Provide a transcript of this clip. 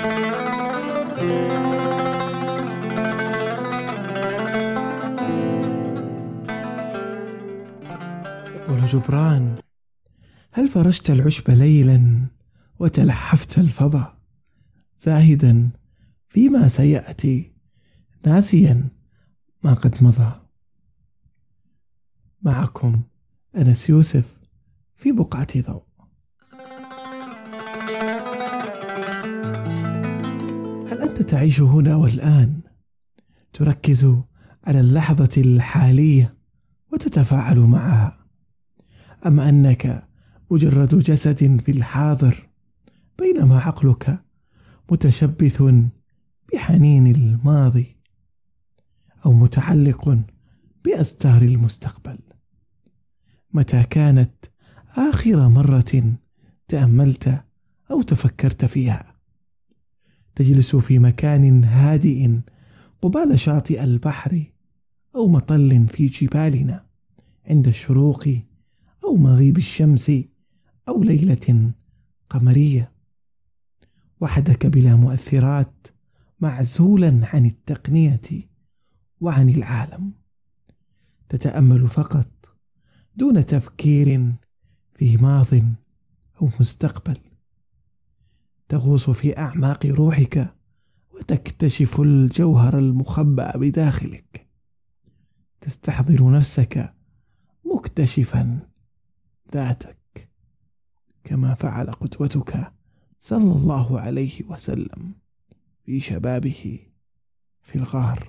يقول جبران هل فرشت العشب ليلا وتلحفت الفضا زاهدا فيما سيأتي ناسيا ما قد مضى. معكم أنس يوسف في بقعة ضوء. تعيش هنا والآن؟ تركز على اللحظة الحالية وتتفاعل معها. أم أنك مجرد جسد في الحاضر؟ بينما عقلك متشبث بحنين الماضي أو متعلق بأستار المستقبل. متى كانت آخر مرة تأملت أو تفكرت فيها؟ تجلس في مكان هادئ قبال شاطئ البحر أو مطل في جبالنا عند الشروق أو مغيب الشمس أو ليلة قمرية. وحدك بلا مؤثرات معزولا عن التقنية وعن العالم. تتأمل فقط دون تفكير في ماض أو مستقبل. تغوص في أعماق روحك وتكتشف الجوهر المخبأ بداخلك. تستحضر نفسك مكتشفا ذاتك كما فعل قدوتك صلى الله عليه وسلم في شبابه في الغار.